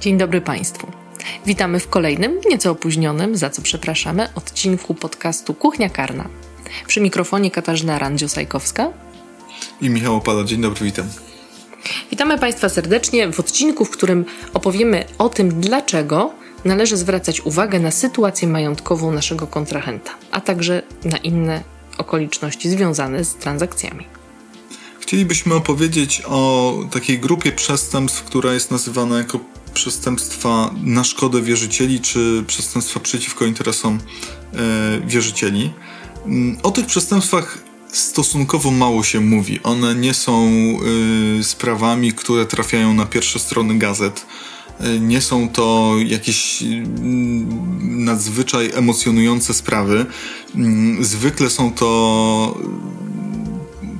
Dzień dobry Państwu. Witamy w kolejnym, nieco opóźnionym, za co przepraszamy, odcinku podcastu Kuchnia Karna. Przy mikrofonie Katarzyna Randziosajkowska. I Michał Opala, dzień dobry, witam. Witamy Państwa serdecznie w odcinku, w którym opowiemy o tym, dlaczego należy zwracać uwagę na sytuację majątkową naszego kontrahenta, a także na inne okoliczności związane z transakcjami. Chcielibyśmy opowiedzieć o takiej grupie przestępstw, która jest nazywana jako przestępstwa na szkodę wierzycieli, czy przestępstwa przeciwko interesom e, wierzycieli. Mm, O tych przestępstwach stosunkowo mało się mówi. One nie są y, sprawami, które trafiają na pierwsze strony gazet. Y, Nie są to jakieś mm, nadzwyczaj emocjonujące sprawy. Mm, Zwykle są to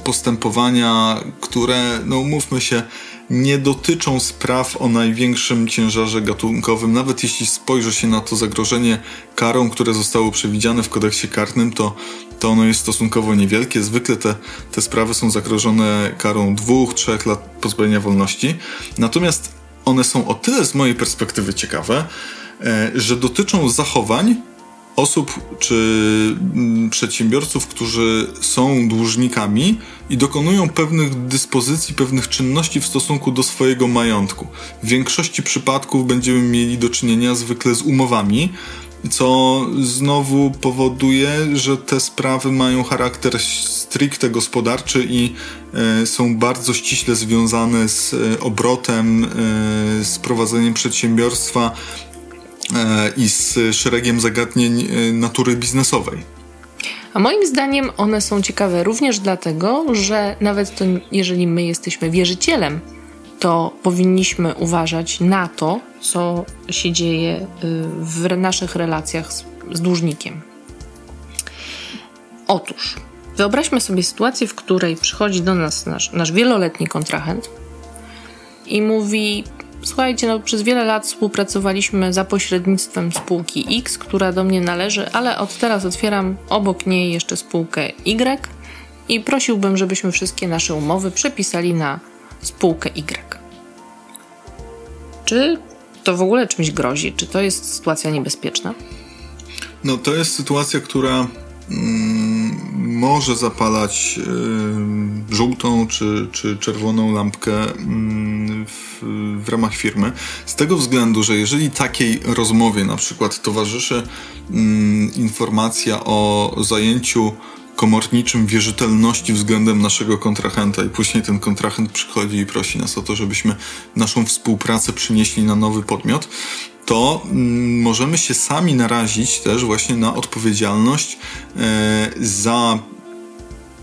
postępowania, które, no umówmy się, nie dotyczą spraw o największym ciężarze gatunkowym. Nawet jeśli spojrzy się na to zagrożenie karą, które zostało przewidziane w kodeksie karnym, to, to ono jest stosunkowo niewielkie. Zwykle te, te sprawy są zagrożone karą dwóch, trzech lat pozbawienia wolności. Natomiast one są o tyle z mojej perspektywy ciekawe, e, że dotyczą zachowań, osób czy mm, przedsiębiorców, którzy są dłużnikami i dokonują pewnych dyspozycji, pewnych czynności w stosunku do swojego majątku. W większości przypadków będziemy mieli do czynienia zwykle z umowami, co znowu powoduje, że te sprawy mają charakter stricte gospodarczy i e, są bardzo ściśle związane z e, obrotem, e, z prowadzeniem przedsiębiorstwa, i z szeregiem zagadnień e, natury biznesowej. A moim zdaniem one są ciekawe również dlatego, że nawet to, jeżeli my jesteśmy wierzycielem, to powinniśmy uważać na to, co się dzieje y, w naszych relacjach z, z dłużnikiem. Otóż, wyobraźmy sobie sytuację, w której przychodzi do nas nasz, nasz wieloletni kontrahent i mówi: Słuchajcie, no, przez wiele lat współpracowaliśmy za pośrednictwem spółki X, która do mnie należy, ale od teraz otwieram obok niej jeszcze spółkę Y i prosiłbym, żebyśmy wszystkie nasze umowy przepisali na spółkę Y. Czy to w ogóle czymś grozi? Czy to jest sytuacja niebezpieczna? No to jest sytuacja, która może zapalać żółtą czy, czy czerwoną lampkę mm, w, w ramach firmy. Z tego względu, że jeżeli takiej rozmowie na przykład towarzyszy mm, informacja o zajęciu komorniczym wierzytelności względem naszego kontrahenta i później ten kontrahent przychodzi i prosi nas o to, żebyśmy naszą współpracę przynieśli na nowy podmiot, to mm, możemy się sami narazić też właśnie na odpowiedzialność e, za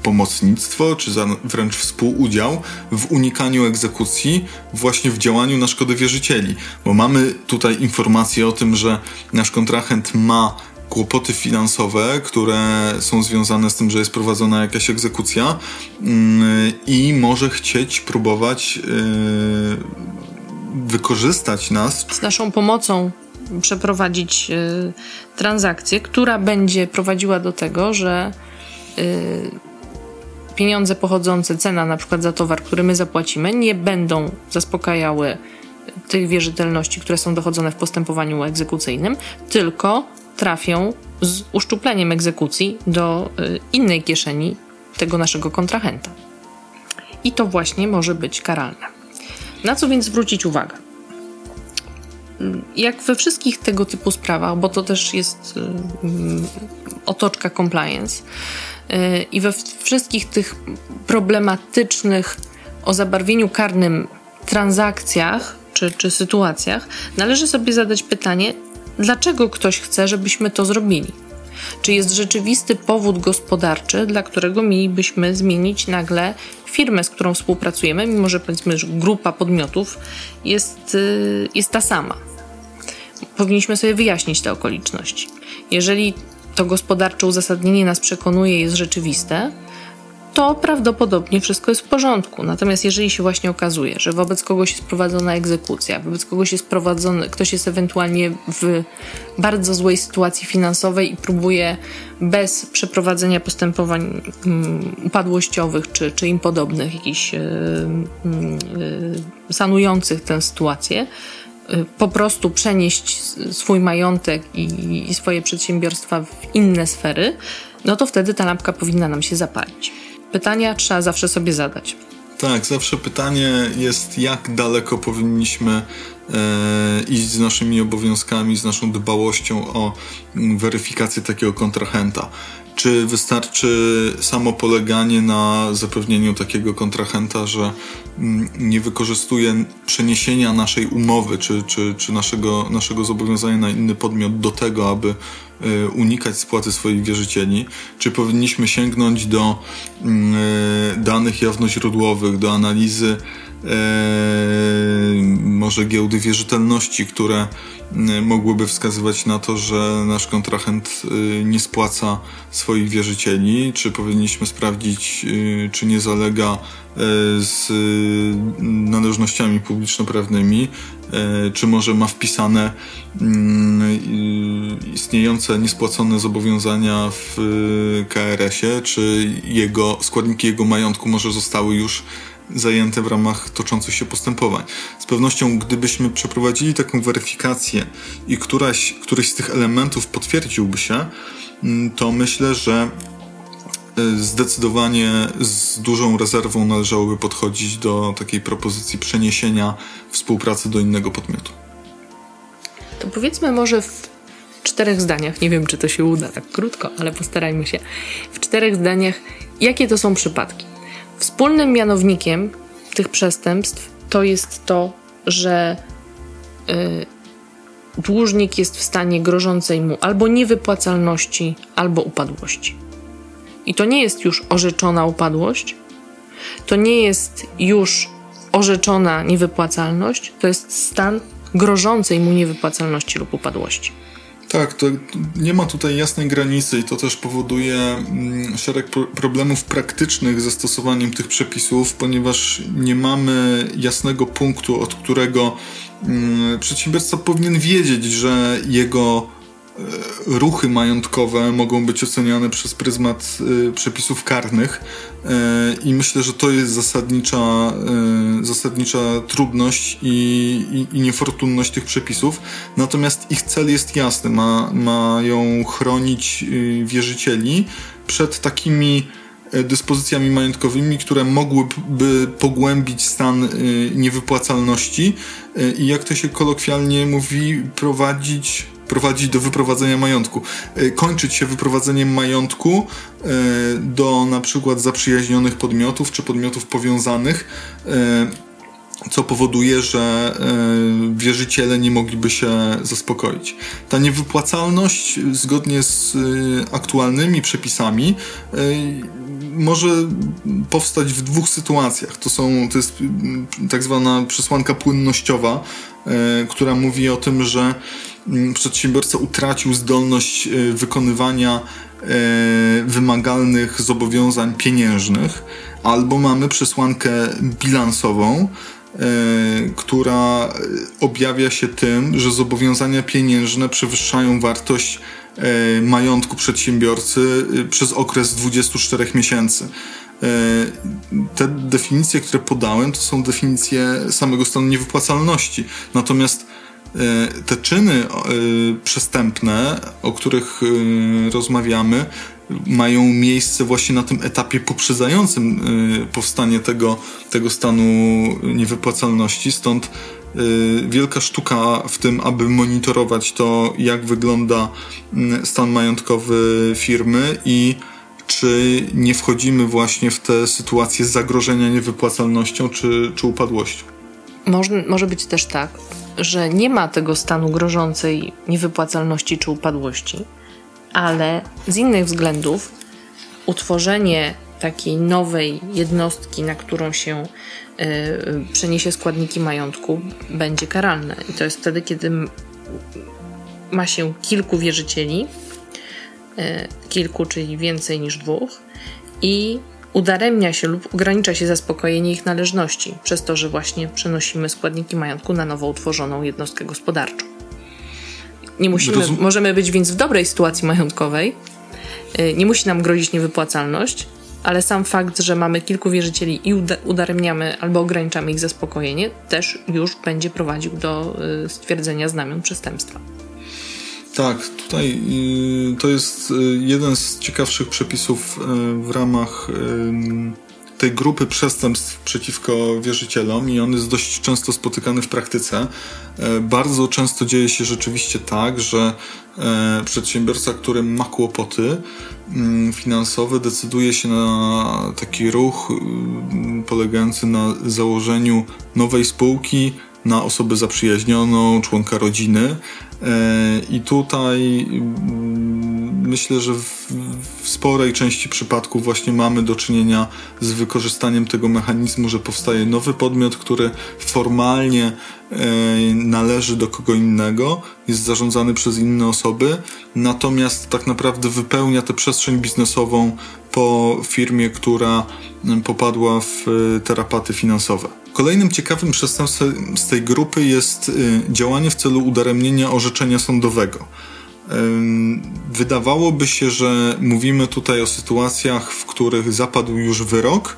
pomocnictwo, czy za wręcz współudział w unikaniu egzekucji właśnie w działaniu na szkodę wierzycieli. Bo mamy tutaj informację o tym, że nasz kontrahent ma kłopoty finansowe, które są związane z tym, że jest prowadzona jakaś egzekucja mm, i może chcieć próbować yy, wykorzystać nas Z naszą pomocą przeprowadzić y, transakcję, która będzie prowadziła do tego, że y, pieniądze pochodzące, cena na przykład za towar, który my zapłacimy, nie będą zaspokajały tych wierzytelności, które są dochodzone w postępowaniu egzekucyjnym, tylko trafią z uszczupleniem egzekucji do y, innej kieszeni tego naszego kontrahenta. I to właśnie może być karalne. Na co więc zwrócić uwagę? jak we wszystkich tego typu sprawach, bo to też jest y, mm, otoczka compliance y, i we wszystkich tych problematycznych o zabarwieniu karnym transakcjach czy, czy sytuacjach, należy sobie zadać pytanie, dlaczego ktoś chce, żebyśmy to zrobili. Czy jest rzeczywisty powód gospodarczy, dla którego mielibyśmy zmienić nagle firmę, z którą współpracujemy, mimo że powiedzmy, że grupa podmiotów jest, y, jest ta sama. Powinniśmy sobie wyjaśnić te okoliczności. Jeżeli to gospodarcze uzasadnienie nas przekonuje, jest rzeczywiste, to prawdopodobnie wszystko jest w porządku. Natomiast jeżeli się właśnie okazuje, że wobec kogoś jest prowadzona egzekucja, wobec kogoś jest prowadzony, ktoś jest ewentualnie w bardzo złej sytuacji finansowej i próbuje bez przeprowadzenia postępowań um, upadłościowych czy, czy im podobnych, jakichś yy, yy, sanujących tę sytuację, y, po prostu przenieść swój majątek i, swoje przedsiębiorstwa w inne sfery, no to wtedy ta lampka powinna nam się zapalić pytania trzeba zawsze sobie zadać. Tak, zawsze pytanie jest, jak daleko powinniśmy e, iść z naszymi obowiązkami, z naszą dbałością o weryfikację takiego kontrahenta. Czy wystarczy samo poleganie na zapewnieniu takiego kontrahenta, że mm, nie wykorzystuje przeniesienia naszej umowy czy, czy, czy naszego, naszego zobowiązania na inny podmiot do tego, aby e, unikać spłaty swoich wierzycieli? Czy powinniśmy sięgnąć do mm, e, danych jawnoźródłowych, do analizy może giełdy wierzytelności, które Y, mogłyby wskazywać na to, że nasz kontrahent y, nie spłaca swoich wierzycieli, czy powinniśmy sprawdzić, y, czy nie zalega z należnościami publiczno-prawnymi, czy może ma wpisane istniejące niespłacone zobowiązania w KRS-ie, czy jego, składniki jego majątku może zostały już zajęte w ramach toczących się postępowań. Z pewnością, gdybyśmy przeprowadzili taką weryfikację i któraś, któryś z tych elementów potwierdziłby się, mm, to myślę, że e, zdecydowanie z dużą rezerwą należałoby podchodzić do takiej propozycji przeniesienia współpracy do innego podmiotu. To powiedzmy może w czterech zdaniach, nie wiem czy to się uda tak krótko, ale postarajmy się. W czterech zdaniach, jakie to są przypadki? Wspólnym mianownikiem tych przestępstw to jest to, że y, dłużnik jest w stanie grożącej mu albo niewypłacalności, albo upadłości. I to nie jest już orzeczona upadłość, to nie jest już orzeczona niewypłacalność, to jest stan grożącej mu niewypłacalności lub upadłości. Tak, to nie ma tutaj jasnej granicy i to też powoduje mm, szereg problemów praktycznych ze stosowaniem tych przepisów, ponieważ nie mamy jasnego punktu, od którego mm, przedsiębiorca powinien wiedzieć, że jego ruchy majątkowe mogą być oceniane przez pryzmat e, przepisów karnych e, i myślę, że to jest zasadnicza, zasadnicza trudność i, i, i niefortunność tych przepisów. Natomiast ich cel jest jasny, ma, mają chronić wierzycieli przed takimi dyspozycjami majątkowymi, które mogłyby pogłębić stan niewypłacalności i jak to się kolokwialnie mówi, prowadzić prowadzić do wyprowadzenia majątku. E, kończyć się wyprowadzeniem majątku e, do na przykład zaprzyjaźnionych podmiotów czy podmiotów powiązanych, e, co powoduje, że wierzyciele nie mogliby się zaspokoić. Ta niewypłacalność, zgodnie z aktualnymi przepisami, może powstać w dwóch sytuacjach. To, są, to jest tak zwana przesłanka płynnościowa, która mówi o tym, że przedsiębiorca utracił zdolność e, wykonywania e, wymagalnych zobowiązań pieniężnych, albo mamy przesłankę bilansową, e, która objawia się tym, że zobowiązania pieniężne przewyższają wartość majątku przedsiębiorcy przez okres 24 miesięcy. Te definicje, które podałem, to są definicje samego stanu niewypłacalności. Natomiast te czyny e, przestępne, o których e, rozmawiamy, mają miejsce właśnie na tym etapie poprzedzającym powstanie tego, tego stanu niewypłacalności. Stąd wielka sztuka w tym, aby monitorować to, jak wygląda stan majątkowy firmy i czy nie wchodzimy właśnie w te sytuacje zagrożenia niewypłacalnością czy, czy upadłością. Może, może być też tak, że nie ma tego stanu grożącej niewypłacalności czy upadłości, ale z innych względów utworzenie takiej nowej jednostki, na którą się y, przeniesie składniki majątku, będzie karalne. I to jest wtedy, kiedy ma się kilku wierzycieli, y, kilku, czyli więcej niż dwóch, i udaremnia się lub ogranicza się zaspokojenie ich należności, przez to, że właśnie przenosimy składniki majątku na nowo utworzoną jednostkę gospodarczą. Nie musimy, Rozum możemy być więc w dobrej sytuacji majątkowej, y, nie musi nam grozić niewypłacalność, ale sam fakt, że mamy kilku wierzycieli i udaremniamy albo ograniczamy ich zaspokojenie, też już będzie prowadził do y, stwierdzenia znamion przestępstwa. Tak, tutaj y, to jest y, jeden z ciekawszych przepisów w ramach tej grupy przestępstw przeciwko wierzycielom i on jest dość często spotykany w praktyce. Bardzo często dzieje się rzeczywiście tak, że przedsiębiorca, który ma kłopoty finansowe, decyduje się na taki ruch polegający na założeniu nowej spółki na osobę zaprzyjaźnioną, członka rodziny. E, I tutaj mm, myślę, że w, sporej części przypadków właśnie mamy do czynienia z wykorzystaniem tego mechanizmu, że powstaje nowy podmiot, który formalnie e, należy do kogo innego, jest zarządzany przez inne osoby, natomiast tak naprawdę wypełnia tę przestrzeń biznesową po firmie, która popadła w e, terapaty finansowe. Kolejnym ciekawym przestępstwem z tej grupy jest e, działanie w celu udaremnienia orzeczenia sądowego. Wydawałoby się, że mówimy tutaj o sytuacjach, w których zapadł już wyrok,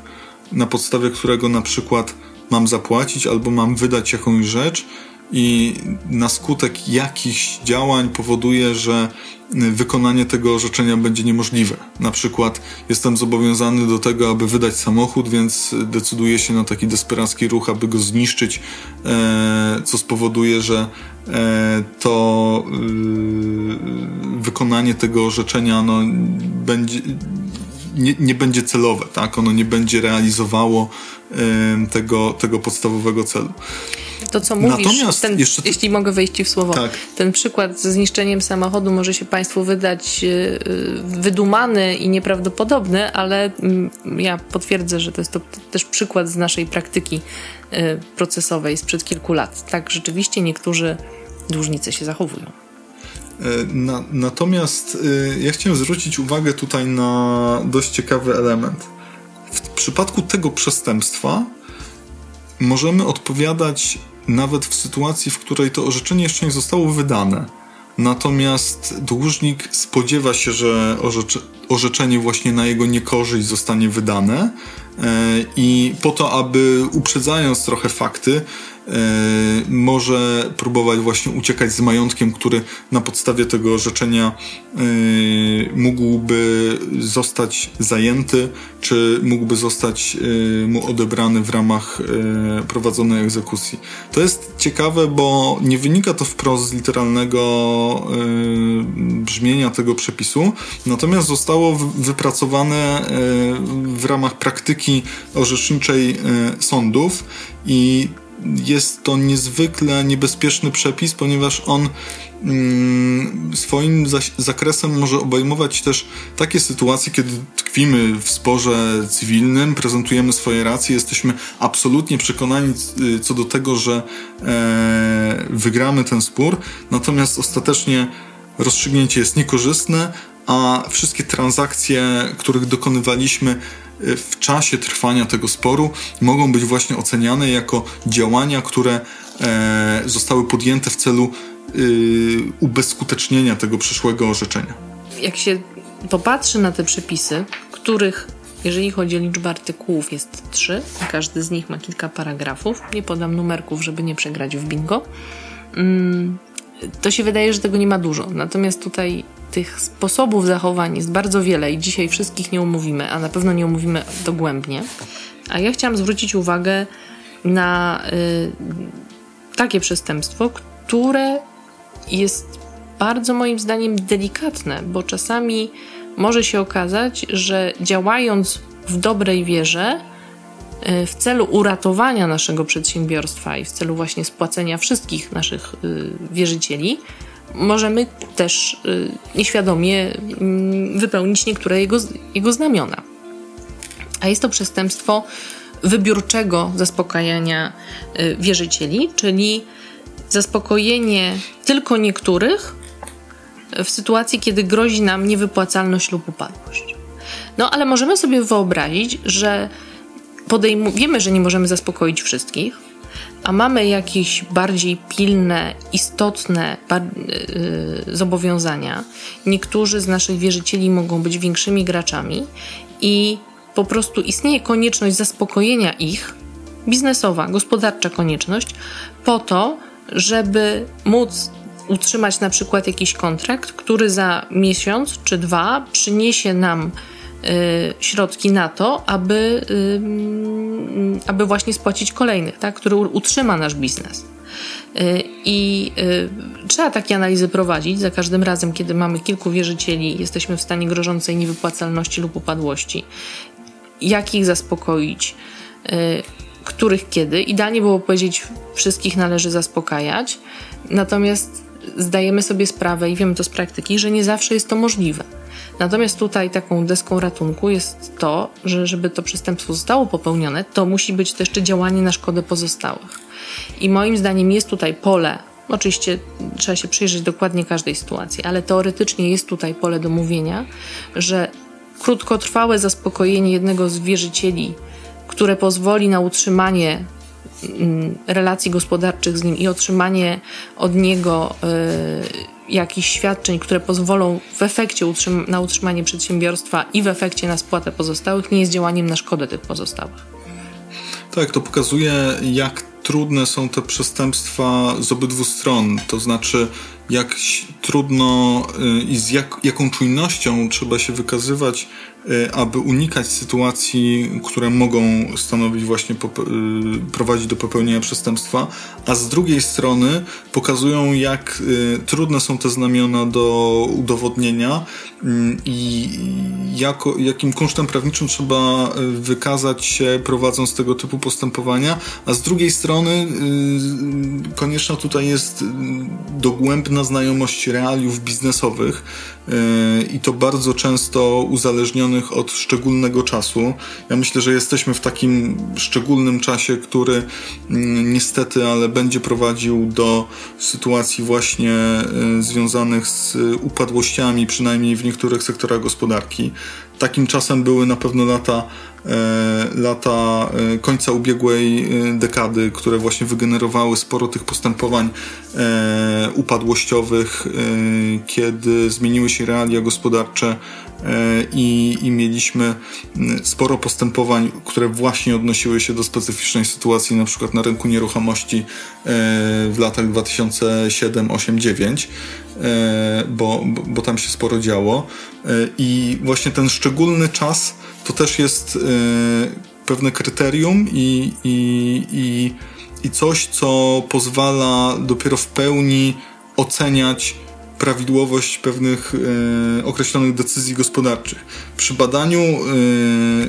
na podstawie którego na przykład mam zapłacić albo mam wydać jakąś rzecz i na skutek jakichś działań powoduje, że wykonanie tego orzeczenia będzie niemożliwe. Na przykład jestem zobowiązany do tego, aby wydać samochód, więc decyduję się na taki desperacki ruch, aby go zniszczyć, e, co spowoduje, że e, to y, wykonanie tego orzeczenia no, będzie, nie, nie będzie celowe, tak? Ono nie będzie realizowało tego, tego podstawowego celu. To, co mówisz, Natomiast ten, jeszcze... jeśli mogę wejść w słowo, tak. ten przykład ze zniszczeniem samochodu może się Państwu wydać y, y, wydumany i nieprawdopodobny, ale mm, ja potwierdzę, że to jest to też przykład z naszej praktyki y, procesowej sprzed kilku lat. Tak, rzeczywiście niektórzy dłużnicy się zachowują. E, na, natomiast ja chciałem zwrócić uwagę tutaj na dość ciekawy element. W przypadku tego przestępstwa możemy odpowiadać nawet w sytuacji, w której to orzeczenie jeszcze nie zostało wydane. Natomiast dłużnik spodziewa się, że orzeczenie właśnie na jego niekorzyść zostanie wydane e, i po to, aby uprzedzając trochę fakty, E, może próbować właśnie uciekać z majątkiem, który na podstawie tego orzeczenia e, mógłby zostać zajęty, czy mógłby zostać mu odebrany w ramach prowadzonej egzekucji. To jest ciekawe, bo nie wynika to wprost z literalnego brzmienia tego przepisu, natomiast zostało wypracowane w ramach praktyki orzeczniczej sądów i jest to niezwykle niebezpieczny przepis, ponieważ on mm, swoim zakresem może obejmować też takie sytuacje, kiedy tkwimy w sporze cywilnym, prezentujemy swoje racje, jesteśmy absolutnie przekonani y, co do tego, że e, wygramy ten spór, natomiast ostatecznie rozstrzygnięcie jest niekorzystne, a wszystkie transakcje, których dokonywaliśmy, w czasie trwania tego sporu mogą być właśnie oceniane jako działania, które e, zostały podjęte w celu y, ubezskutecznienia tego przyszłego orzeczenia. Jak się popatrzy na te przepisy, których jeżeli chodzi o liczbę artykułów jest trzy, każdy z nich ma kilka paragrafów, nie podam numerków, żeby nie przegrać w bingo, mm, to się wydaje, że tego nie ma dużo. Natomiast tutaj tych sposobów zachowań jest bardzo wiele i dzisiaj wszystkich nie umówimy, a na pewno nie umówimy dogłębnie. A ja chciałam zwrócić uwagę na y, takie przestępstwo, które jest bardzo moim zdaniem delikatne, bo czasami może się okazać, że działając w dobrej wierze, w celu uratowania naszego przedsiębiorstwa i w celu właśnie spłacenia wszystkich naszych y, wierzycieli, możemy też nieświadomie mm, wypełnić niektóre jego, jego znamiona. A jest to przestępstwo wybiórczego zaspokajania wierzycieli, czyli zaspokojenie tylko niektórych w sytuacji, kiedy grozi nam niewypłacalność lub upadłość. No ale możemy sobie wyobrazić, że podejmujemy, że nie możemy zaspokoić wszystkich, a mamy jakieś bardziej pilne, istotne yy, zobowiązania. Niektórzy z naszych wierzycieli mogą być większymi graczami i po prostu istnieje konieczność zaspokojenia ich, biznesowa, gospodarcza konieczność, po to, żeby móc utrzymać na przykład jakiś kontrakt, który za miesiąc czy dwa przyniesie nam środki na to, aby, y, aby właśnie spłacić kolejnych, tak? który utrzyma nasz biznes. Y, I y, trzeba takie analizy prowadzić za każdym razem, kiedy mamy kilku wierzycieli, jesteśmy w stanie grożącej niewypłacalności lub upadłości. Jak ich zaspokoić? Y, których kiedy? Idealnie było powiedzieć, wszystkich należy zaspokajać, natomiast zdajemy sobie sprawę i wiemy to z praktyki, że nie zawsze jest to możliwe. Natomiast tutaj taką deską ratunku jest to, że żeby to przestępstwo zostało popełnione, to musi być też jeszcze działanie na szkodę pozostałych. I moim zdaniem jest tutaj pole, oczywiście trzeba się przyjrzeć dokładnie każdej sytuacji, ale teoretycznie jest tutaj pole do mówienia, że krótkotrwałe zaspokojenie jednego z wierzycieli, które pozwoli na utrzymanie relacji gospodarczych z nim i otrzymanie od niego y, jakichś świadczeń, które pozwolą w efekcie utrzym na utrzymanie przedsiębiorstwa i w efekcie na spłatę pozostałych, nie jest działaniem na szkodę tych pozostałych. Tak, to pokazuje, jak trudne są te przestępstwa z obydwu stron. To znaczy, jak trudno y, i z jak, jaką czujnością trzeba się wykazywać Y, aby unikać sytuacji, które mogą stanowić właśnie y, prowadzić do popełnienia przestępstwa, a z drugiej strony pokazują, jak trudne są te znamiona do udowodnienia i jako, jakim kosztem prawniczym trzeba wykazać się prowadząc tego typu postępowania, a z drugiej strony konieczna tutaj jest dogłębna znajomość realiów biznesowych i to bardzo często uzależnione od szczególnego czasu. Ja myślę, że jesteśmy w takim szczególnym czasie, który mm, niestety, ale będzie prowadził do sytuacji właśnie y, związanych z upadłościami, przynajmniej w niektórych sektorach gospodarki. Takim czasem były na pewno lata E, lata e, końca ubiegłej e, dekady, które właśnie wygenerowały sporo tych postępowań upadłościowych, kiedy zmieniły się realia gospodarcze i, i mieliśmy sporo postępowań, które właśnie odnosiły się do specyficznej sytuacji, na przykład na rynku nieruchomości w latach 2007, 8, 9, bo, bo tam się sporo działo. I właśnie ten szczególny czas to też jest y, pewne kryterium i, i, i, i coś, co pozwala dopiero w pełni oceniać prawidłowość pewnych y, określonych decyzji gospodarczych. Przy badaniu,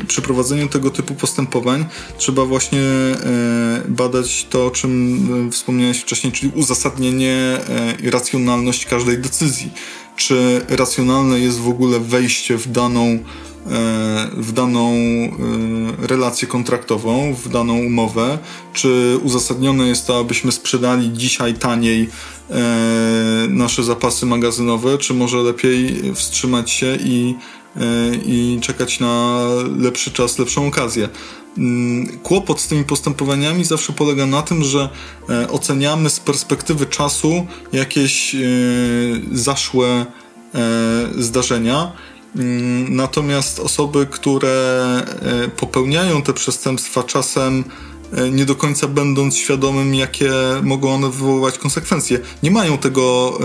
y, przy prowadzeniu tego typu postępowań trzeba właśnie y, badać to, o czym wspomniałeś wcześniej, czyli uzasadnienie i racjonalność każdej decyzji. Czy racjonalne jest w ogóle wejście w daną E, w daną e, relację kontraktową, w daną umowę, czy uzasadnione jest to, abyśmy sprzedali dzisiaj taniej e, nasze zapasy magazynowe, czy może lepiej wstrzymać się i, i czekać na lepszy czas, lepszą okazję. Mm, kłopot z tymi postępowaniami zawsze polega na tym, że oceniamy z perspektywy czasu jakieś zaszłe zdarzenia. Mm, natomiast osoby, które e, popełniają te przestępstwa, czasem e, nie do końca będąc świadomym, jakie mogą one wywoływać konsekwencje. Nie mają tego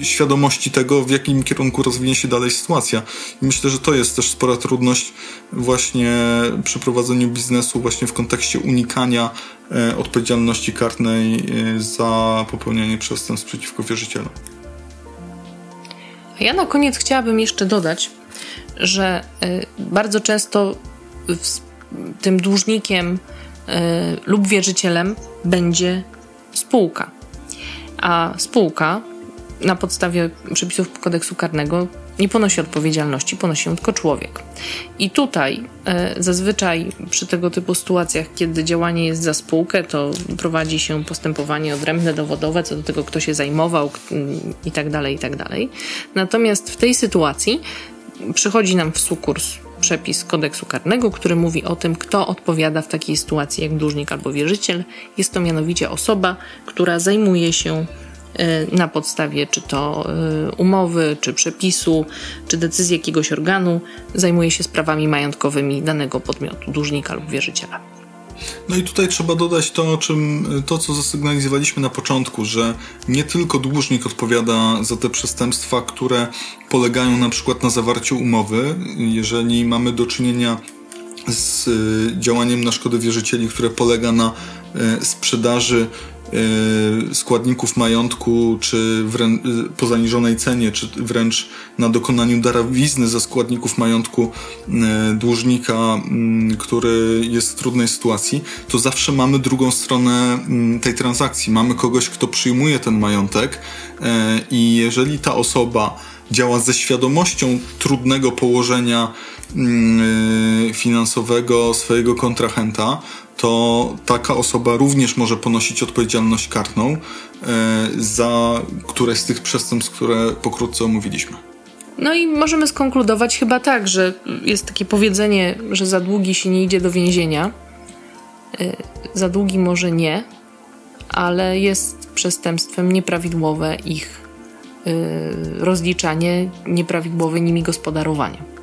y, świadomości tego, w jakim kierunku rozwinie się dalej sytuacja. I myślę, że to jest też spora trudność właśnie przy prowadzeniu biznesu, właśnie w kontekście unikania y, odpowiedzialności karnej y, za popełnianie przestępstw przeciwko wierzycielom. A ja na koniec chciałabym jeszcze dodać, że bardzo często tym dłużnikiem y, lub wierzycielem będzie spółka. A spółka na podstawie przepisów kodeksu karnego nie ponosi odpowiedzialności, ponosi ją tylko człowiek. I tutaj e, zazwyczaj przy tego typu sytuacjach, kiedy działanie jest za spółkę, to prowadzi się postępowanie odrębne, dowodowe, co do tego, kto się zajmował i tak dalej, i tak dalej. Natomiast w tej sytuacji przychodzi nam w sukurs przepis kodeksu karnego, który mówi o tym, kto odpowiada w takiej sytuacji jak dłużnik albo wierzyciel. Jest to mianowicie osoba, która zajmuje się e, na podstawie czy to e, umowy, czy przepisu, czy decyzji jakiegoś organu, zajmuje się sprawami majątkowymi danego podmiotu, dłużnika lub wierzyciela. No i tutaj trzeba dodać to, o czym, to, co zasygnalizowaliśmy na początku, że nie tylko dłużnik odpowiada za te przestępstwa, które polegają na przykład na zawarciu umowy. Jeżeli mamy do czynienia z y, działaniem na szkodę wierzycieli, które polega na y, sprzedaży składników majątku, czy y, po zaniżonej cenie, czy wręcz na dokonaniu darowizny ze składników majątku y, dłużnika, który jest w trudnej sytuacji, to zawsze mamy drugą stronę tej transakcji. Mamy kogoś, kto przyjmuje ten majątek i jeżeli ta osoba działa ze świadomością trudnego położenia finansowego swojego kontrahenta, to taka osoba również może ponosić odpowiedzialność karną e, za któreś z tych przestępstw, które pokrótce omówiliśmy. No i możemy skonkludować chyba tak, że jest takie powiedzenie, że za długi się nie idzie do więzienia. E, za długi może nie, ale jest przestępstwem nieprawidłowe ich e, rozliczanie, nieprawidłowe nimi gospodarowanie.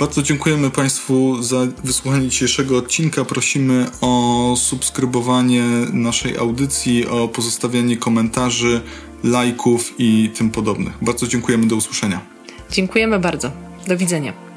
Bardzo dziękujemy Państwu za wysłuchanie dzisiejszego odcinka. Prosimy o subskrybowanie naszej audycji, o pozostawianie komentarzy, lajków i tym podobnych. Bardzo dziękujemy. Do usłyszenia. Dziękujemy bardzo. Do widzenia.